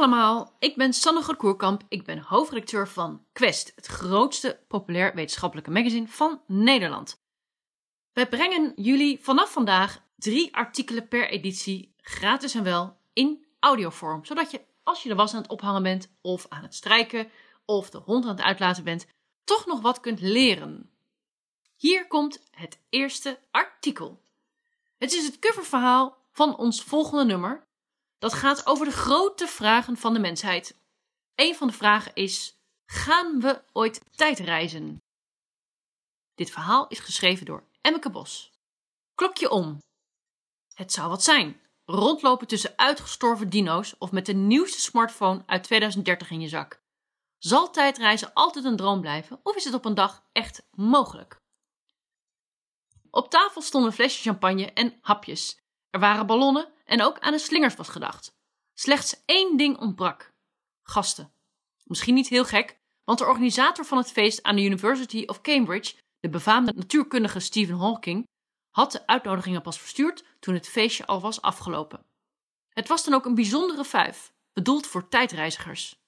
allemaal, ik ben Sanne Grootkoerkamp. Ik ben hoofdredacteur van Quest, het grootste populair wetenschappelijke magazine van Nederland. Wij brengen jullie vanaf vandaag drie artikelen per editie, gratis en wel, in audiovorm. Zodat je, als je de was aan het ophangen bent, of aan het strijken, of de hond aan het uitlaten bent, toch nog wat kunt leren. Hier komt het eerste artikel. Het is het coververhaal van ons volgende nummer. Dat gaat over de grote vragen van de mensheid. Een van de vragen is: gaan we ooit tijdreizen? Dit verhaal is geschreven door Emmeke Bos. Klokje om. Het zou wat zijn. Rondlopen tussen uitgestorven dino's of met de nieuwste smartphone uit 2030 in je zak. Zal tijdreizen altijd een droom blijven of is het op een dag echt mogelijk? Op tafel stonden flesjes champagne en hapjes. Er waren ballonnen en ook aan de slingers was gedacht. Slechts één ding ontbrak: gasten. Misschien niet heel gek, want de organisator van het feest aan de University of Cambridge, de befaamde natuurkundige Stephen Hawking, had de uitnodigingen pas verstuurd toen het feestje al was afgelopen. Het was dan ook een bijzondere vijf, bedoeld voor tijdreizigers.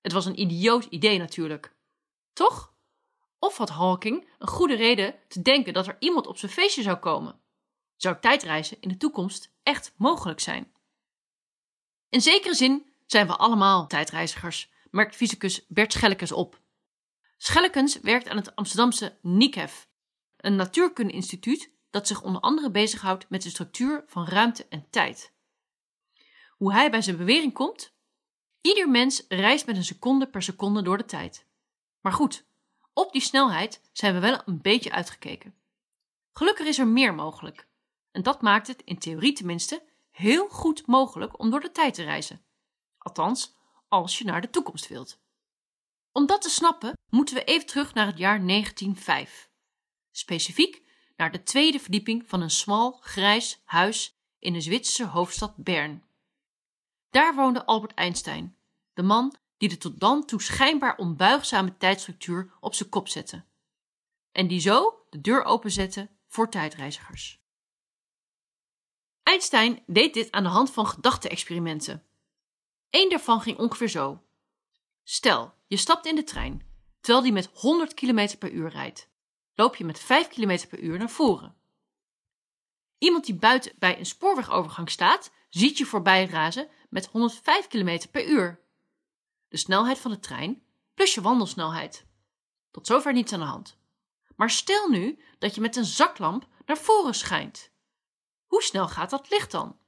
Het was een idioot idee natuurlijk. Toch? Of had Hawking een goede reden te denken dat er iemand op zijn feestje zou komen? Zou tijdreizen in de toekomst echt mogelijk zijn? In zekere zin zijn we allemaal tijdreizigers, merkt fysicus Bert Schellekens op. Schellekens werkt aan het Amsterdamse NICEF, een natuurkunde-instituut dat zich onder andere bezighoudt met de structuur van ruimte en tijd. Hoe hij bij zijn bewering komt? Ieder mens reist met een seconde per seconde door de tijd. Maar goed, op die snelheid zijn we wel een beetje uitgekeken. Gelukkig is er meer mogelijk. En dat maakt het, in theorie tenminste, heel goed mogelijk om door de tijd te reizen. Althans, als je naar de toekomst wilt. Om dat te snappen, moeten we even terug naar het jaar 1905. Specifiek naar de tweede verdieping van een smal, grijs huis in de Zwitserse hoofdstad Bern. Daar woonde Albert Einstein, de man die de tot dan toe schijnbaar onbuigzame tijdstructuur op zijn kop zette. En die zo de deur openzette voor tijdreizigers. Einstein deed dit aan de hand van gedachte-experimenten. Eén daarvan ging ongeveer zo. Stel, je stapt in de trein, terwijl die met 100 km per uur rijdt. Loop je met 5 km per uur naar voren. Iemand die buiten bij een spoorwegovergang staat, ziet je voorbij razen met 105 km per uur. De snelheid van de trein plus je wandelsnelheid. Tot zover niets aan de hand. Maar stel nu dat je met een zaklamp naar voren schijnt. Hoe snel gaat dat licht dan?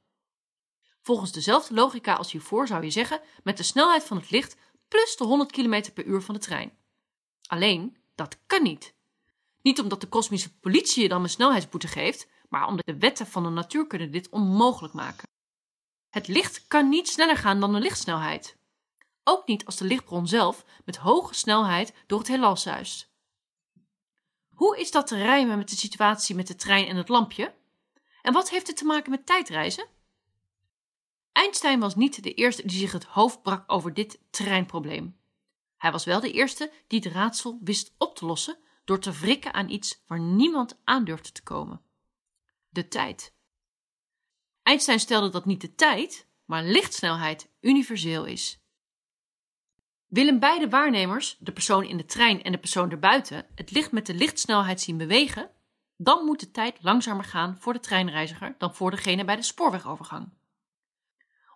Volgens dezelfde logica als hiervoor zou je zeggen met de snelheid van het licht plus de 100 km per uur van de trein. Alleen, dat kan niet. Niet omdat de kosmische politie je dan een snelheidsboete geeft, maar omdat de wetten van de natuurkunde dit onmogelijk maken. Het licht kan niet sneller gaan dan de lichtsnelheid. Ook niet als de lichtbron zelf met hoge snelheid door het heelal zuist. Hoe is dat te rijmen met de situatie met de trein en het lampje? En wat heeft het te maken met tijdreizen? Einstein was niet de eerste die zich het hoofd brak over dit treinprobleem. Hij was wel de eerste die het raadsel wist op te lossen door te wrikken aan iets waar niemand aan durfde te komen: de tijd. Einstein stelde dat niet de tijd, maar lichtsnelheid universeel is. Willen beide waarnemers, de persoon in de trein en de persoon erbuiten, het licht met de lichtsnelheid zien bewegen, dan moet de tijd langzamer gaan voor de treinreiziger dan voor degene bij de spoorwegovergang.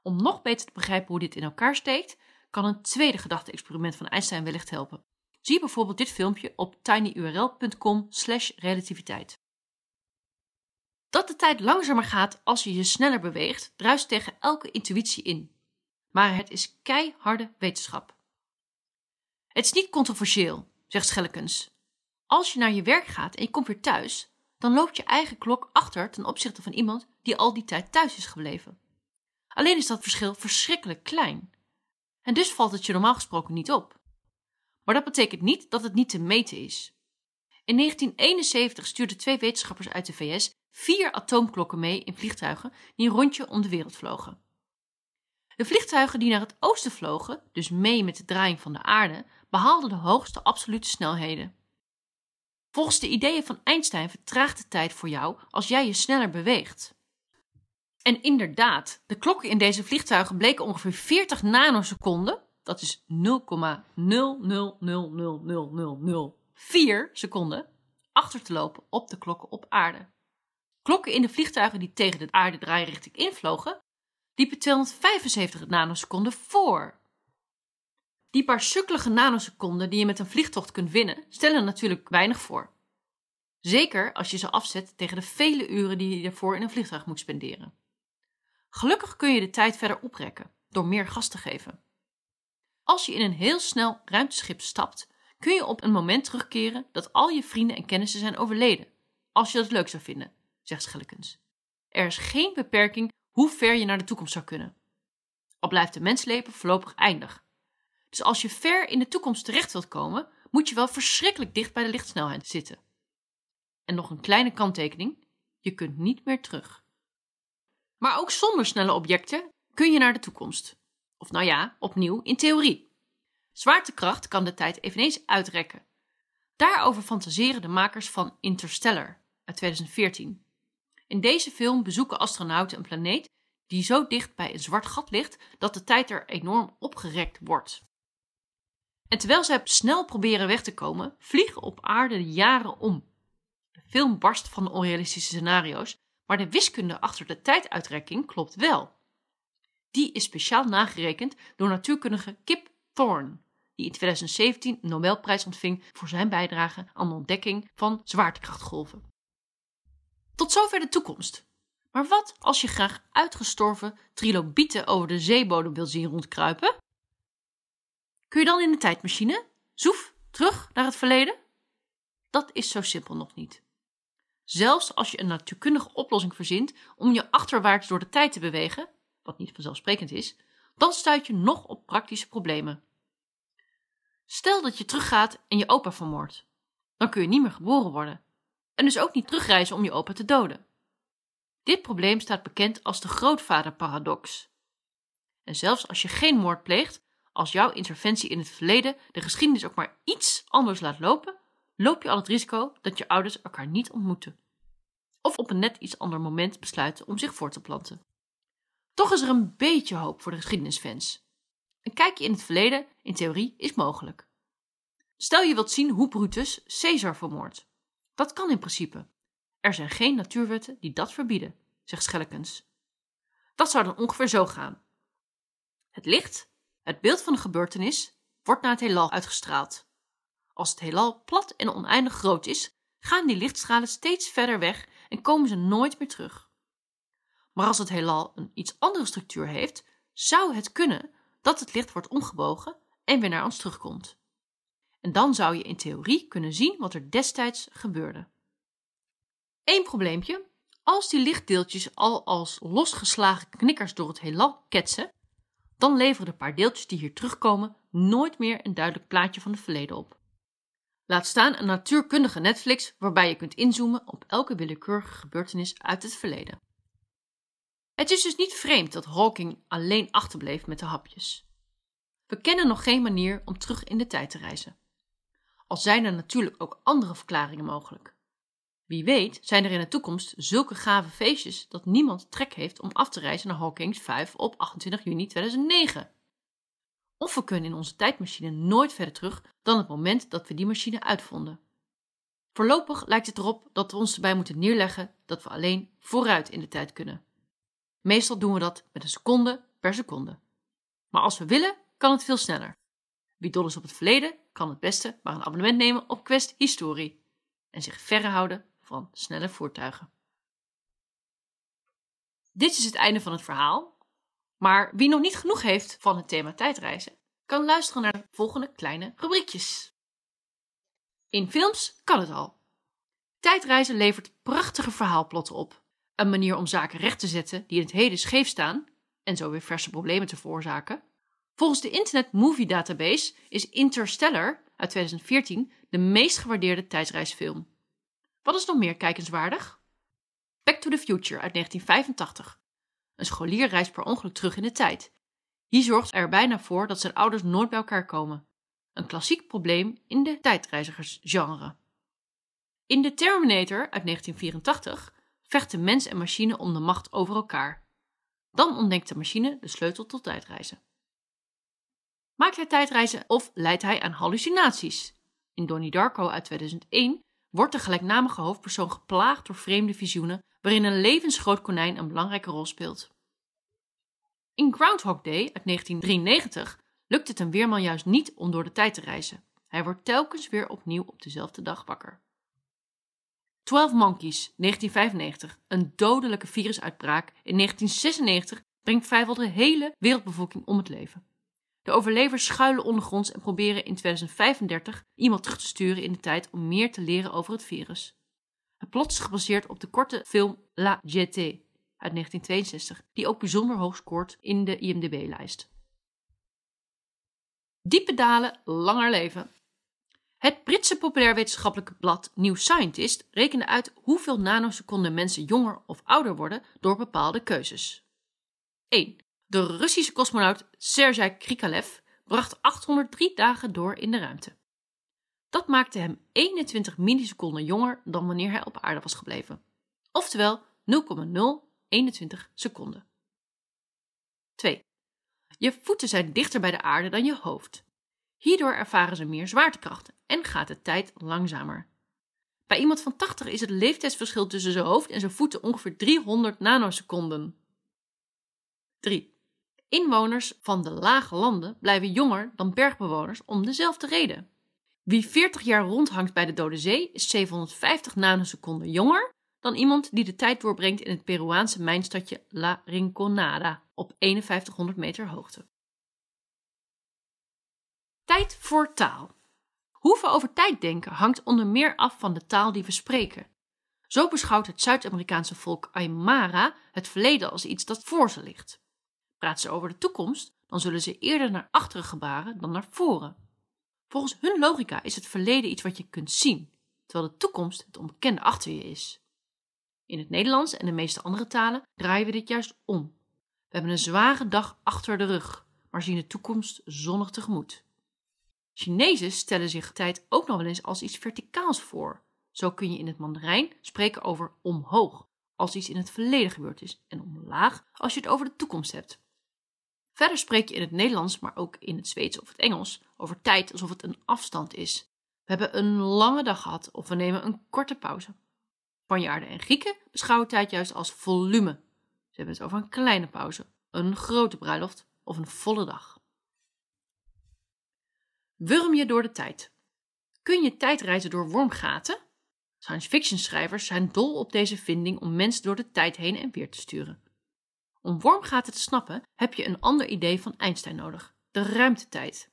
Om nog beter te begrijpen hoe dit in elkaar steekt, kan een tweede gedachte-experiment van Einstein wellicht helpen. Zie bijvoorbeeld dit filmpje op tinyurl.com/relativiteit. Dat de tijd langzamer gaat als je je sneller beweegt, druist tegen elke intuïtie in. Maar het is keiharde wetenschap. Het is niet controversieel, zegt Schellekens. Als je naar je werk gaat en je komt weer thuis, dan loopt je eigen klok achter ten opzichte van iemand die al die tijd thuis is gebleven. Alleen is dat verschil verschrikkelijk klein. En dus valt het je normaal gesproken niet op. Maar dat betekent niet dat het niet te meten is. In 1971 stuurden twee wetenschappers uit de VS vier atoomklokken mee in vliegtuigen die een rondje om de wereld vlogen. De vliegtuigen die naar het oosten vlogen, dus mee met de draaiing van de aarde, behaalden de hoogste absolute snelheden. Volgens de ideeën van Einstein vertraagt de tijd voor jou als jij je sneller beweegt. En inderdaad, de klokken in deze vliegtuigen bleken ongeveer 40 nanoseconden, dat is 0,0000004 seconden, achter te lopen op de klokken op aarde. Klokken in de vliegtuigen die tegen de aarde draairichting invlogen, liepen 275 nanoseconden voor. Die paar sukkelige nanoseconden die je met een vliegtocht kunt winnen, stellen natuurlijk weinig voor. Zeker als je ze afzet tegen de vele uren die je ervoor in een vliegtuig moet spenderen. Gelukkig kun je de tijd verder oprekken door meer gas te geven. Als je in een heel snel ruimteschip stapt, kun je op een moment terugkeren dat al je vrienden en kennissen zijn overleden, als je dat leuk zou vinden, zegt Schellekens. Er is geen beperking hoe ver je naar de toekomst zou kunnen. Al blijft de mensleven voorlopig eindig. Dus als je ver in de toekomst terecht wilt komen, moet je wel verschrikkelijk dicht bij de lichtsnelheid zitten. En nog een kleine kanttekening: je kunt niet meer terug. Maar ook zonder snelle objecten kun je naar de toekomst. Of nou ja, opnieuw in theorie. Zwaartekracht kan de tijd eveneens uitrekken. Daarover fantaseren de makers van Interstellar uit 2014. In deze film bezoeken astronauten een planeet die zo dicht bij een zwart gat ligt dat de tijd er enorm opgerekt wordt. En terwijl zij snel proberen weg te komen, vliegen op aarde de jaren om. De film barst van onrealistische scenario's, maar de wiskunde achter de tijduitrekking klopt wel. Die is speciaal nagerekend door natuurkundige Kip Thorne, die in 2017 een Nobelprijs ontving voor zijn bijdrage aan de ontdekking van zwaartekrachtgolven. Tot zover de toekomst. Maar wat als je graag uitgestorven trilobieten over de zeebodem wil zien rondkruipen? Kun je dan in de tijdmachine? Zoef, terug naar het verleden? Dat is zo simpel nog niet. Zelfs als je een natuurkundige oplossing verzint om je achterwaarts door de tijd te bewegen, wat niet vanzelfsprekend is, dan stuit je nog op praktische problemen. Stel dat je teruggaat en je opa vermoordt. Dan kun je niet meer geboren worden. En dus ook niet terugreizen om je opa te doden. Dit probleem staat bekend als de grootvaderparadox. En zelfs als je geen moord pleegt, als jouw interventie in het verleden de geschiedenis ook maar iets anders laat lopen, loop je al het risico dat je ouders elkaar niet ontmoeten. Of op een net iets ander moment besluiten om zich voor te planten. Toch is er een beetje hoop voor de geschiedenisfans. Een kijkje in het verleden, in theorie, is mogelijk. Stel je wilt zien hoe Brutus Caesar vermoordt. Dat kan in principe. Er zijn geen natuurwetten die dat verbieden, zegt Schellekens. Dat zou dan ongeveer zo gaan. Het licht, het beeld van de gebeurtenis, wordt naar het heelal uitgestraald. Als het heelal plat en oneindig groot is, gaan die lichtstralen steeds verder weg en komen ze nooit meer terug. Maar als het heelal een iets andere structuur heeft, zou het kunnen dat het licht wordt omgebogen en weer naar ons terugkomt. En dan zou je in theorie kunnen zien wat er destijds gebeurde. Eén probleempje. Als die lichtdeeltjes al als losgeslagen knikkers door het heelal ketsen, dan leveren de paar deeltjes die hier terugkomen nooit meer een duidelijk plaatje van het verleden op. Laat staan een natuurkundige Netflix waarbij je kunt inzoomen op elke willekeurige gebeurtenis uit het verleden. Het is dus niet vreemd dat Hawking alleen achterbleef met de hapjes. We kennen nog geen manier om terug in de tijd te reizen. Al zijn er natuurlijk ook andere verklaringen mogelijk. Wie weet zijn er in de toekomst zulke gave feestjes dat niemand trek heeft om af te reizen naar Hawkins 5 op 28 juni 2009. Of we kunnen in onze tijdmachine nooit verder terug dan het moment dat we die machine uitvonden. Voorlopig lijkt het erop dat we ons erbij moeten neerleggen dat we alleen vooruit in de tijd kunnen. Meestal doen we dat met een seconde per seconde. Maar als we willen, kan het veel sneller. Wie dol is op het verleden, kan het beste maar een abonnement nemen op Quest Historie en zich verre houden van snelle voertuigen. Dit is het einde van het verhaal, maar wie nog niet genoeg heeft van het thema tijdreizen, kan luisteren naar de volgende kleine rubriekjes. In films kan het al. Tijdreizen levert prachtige verhaalplotten op. Een manier om zaken recht te zetten die in het heden scheef staan en zo weer verse problemen te veroorzaken. Volgens de Internet Movie Database is Interstellar uit 2014 de meest gewaardeerde tijdsreisfilm. Wat is nog meer kijkenswaardig? Back to the Future uit 1985. Een scholier reist per ongeluk terug in de tijd. Hier zorgt er bijna voor dat zijn ouders nooit bij elkaar komen. Een klassiek probleem in de tijdreizigersgenre. In The Terminator uit 1984 vechten mens en machine om de macht over elkaar. Dan ontdekt de machine de sleutel tot tijdreizen. Maakt hij tijdreizen of leidt hij aan hallucinaties? In Donnie Darko uit 2001 wordt de gelijknamige hoofdpersoon geplaagd door vreemde visioenen waarin een levensgroot konijn een belangrijke rol speelt. In Groundhog Day uit 1993 lukt het een weerman juist niet om door de tijd te reizen. Hij wordt telkens weer opnieuw op dezelfde dag wakker. 12 Monkeys, 1995. Een dodelijke virusuitbraak in 1996 brengt vrijwel de hele wereldbevolking om het leven. De overlevers schuilen ondergronds en proberen in 2035 iemand terug te sturen in de tijd om meer te leren over het virus. Het plot is gebaseerd op de korte film La Jetée uit 1962, die ook bijzonder hoog scoort in de IMDb-lijst. Diepe dalen, langer leven. Het Britse populairwetenschappelijke blad New Scientist rekende uit hoeveel nanoseconden mensen jonger of ouder worden door bepaalde keuzes. 1. De Russische cosmonaut Sergei Krikalev bracht 803 dagen door in de ruimte. Dat maakte hem 21 milliseconden jonger dan wanneer hij op aarde was gebleven. Oftewel 0,021 seconden. 2. Je voeten zijn dichter bij de aarde dan je hoofd. Hierdoor ervaren ze meer zwaartekracht en gaat de tijd langzamer. Bij iemand van 80 is het leeftijdsverschil tussen zijn hoofd en zijn voeten ongeveer 300 nanoseconden. 3. Inwoners van de lage landen blijven jonger dan bergbewoners om dezelfde reden. Wie 40 jaar rondhangt bij de Dode Zee is 750 nanoseconden jonger dan iemand die de tijd doorbrengt in het Peruaanse mijnstadje La Rinconada op 5100 meter hoogte. Tijd voor taal. Hoe we over tijd denken hangt onder meer af van de taal die we spreken. Zo beschouwt het Zuid-Amerikaanse volk Aymara het verleden als iets dat voor ze ligt. Praten ze over de toekomst, dan zullen ze eerder naar achteren gebaren dan naar voren. Volgens hun logica is het verleden iets wat je kunt zien, terwijl de toekomst het onbekende achter je is. In het Nederlands en de meeste andere talen draaien we dit juist om. We hebben een zware dag achter de rug, maar zien de toekomst zonnig tegemoet. Chinezen stellen zich tijd ook nog wel eens als iets verticaals voor. Zo kun je in het Mandarijn spreken over omhoog, als iets in het verleden gebeurd is, en omlaag als je het over de toekomst hebt. Verder spreek je in het Nederlands, maar ook in het Zweeds of het Engels, over tijd alsof het een afstand is. We hebben een lange dag gehad of we nemen een korte pauze. Spanjaarden en Grieken beschouwen tijd juist als volume. Ze hebben het over een kleine pauze, een grote bruiloft of een volle dag. Wurm je door de tijd. Kun je tijdreizen door wormgaten? Science fiction schrijvers zijn dol op deze vinding om mensen door de tijd heen en weer te sturen. Om wormgaten te snappen heb je een ander idee van Einstein nodig, de ruimtetijd.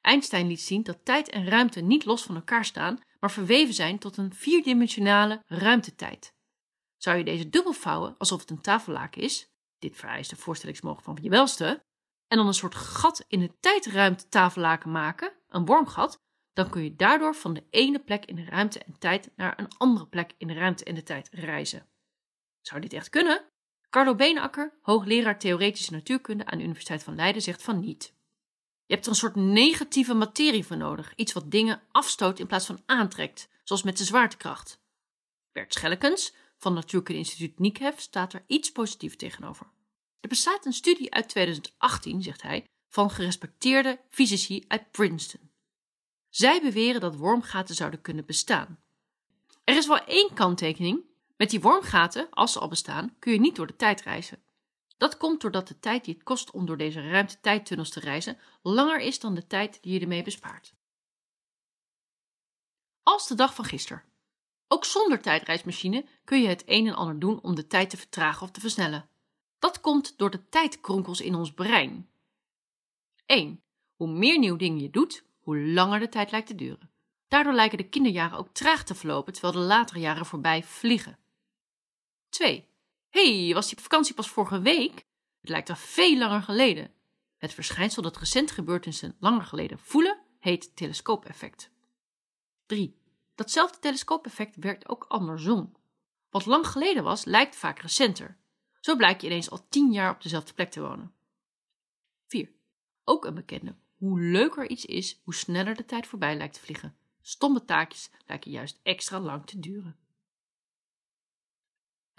Einstein liet zien dat tijd en ruimte niet los van elkaar staan, maar verweven zijn tot een vierdimensionale ruimtetijd. Zou je deze dubbel vouwen alsof het een tafellaken is, dit vereist de voorstellingsmogen van je welste, en dan een soort gat in de tijdruimte tafellaken maken, een wormgat, dan kun je daardoor van de ene plek in de ruimte en tijd naar een andere plek in de ruimte en de tijd reizen. Zou dit echt kunnen? Carlo Beenakker, hoogleraar theoretische natuurkunde aan de Universiteit van Leiden, zegt van niet. Je hebt er een soort negatieve materie voor nodig, iets wat dingen afstoot in plaats van aantrekt, zoals met de zwaartekracht. Bert Schellekens van Natuurkunde Instituut Niekhef staat er iets positiefs tegenover. Er bestaat een studie uit 2018, zegt hij, van gerespecteerde fysici uit Princeton. Zij beweren dat wormgaten zouden kunnen bestaan. Er is wel één kanttekening met die wormgaten, als ze al bestaan, kun je niet door de tijd reizen. Dat komt doordat de tijd die het kost om door deze ruimte-tijdtunnels te reizen langer is dan de tijd die je ermee bespaart. Als de dag van gisteren. Ook zonder tijdreismachine kun je het een en ander doen om de tijd te vertragen of te versnellen. Dat komt door de tijdkronkels in ons brein. 1. Hoe meer nieuw ding je doet, hoe langer de tijd lijkt te duren. Daardoor lijken de kinderjaren ook traag te verlopen, terwijl de latere jaren voorbij vliegen. 2. hey, was die vakantie pas vorige week? Het lijkt al veel langer geleden. Het verschijnsel dat recente gebeurtenissen langer geleden voelen, heet telescoopeffect. 3. Datzelfde telescoopeffect werkt ook andersom. Wat lang geleden was, lijkt vaak recenter. Zo blijkt je ineens al 10 jaar op dezelfde plek te wonen. 4. Ook een bekende. Hoe leuker iets is, hoe sneller de tijd voorbij lijkt te vliegen. Stomme taakjes lijken juist extra lang te duren.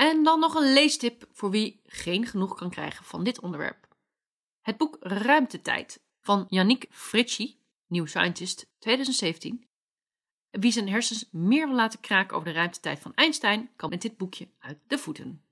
En dan nog een leestip voor wie geen genoeg kan krijgen van dit onderwerp. Het boek Ruimtetijd van Yannick Fritschi, New Scientist 2017. Wie zijn hersens meer wil laten kraken over de ruimtetijd van Einstein, kan met dit boekje uit de voeten.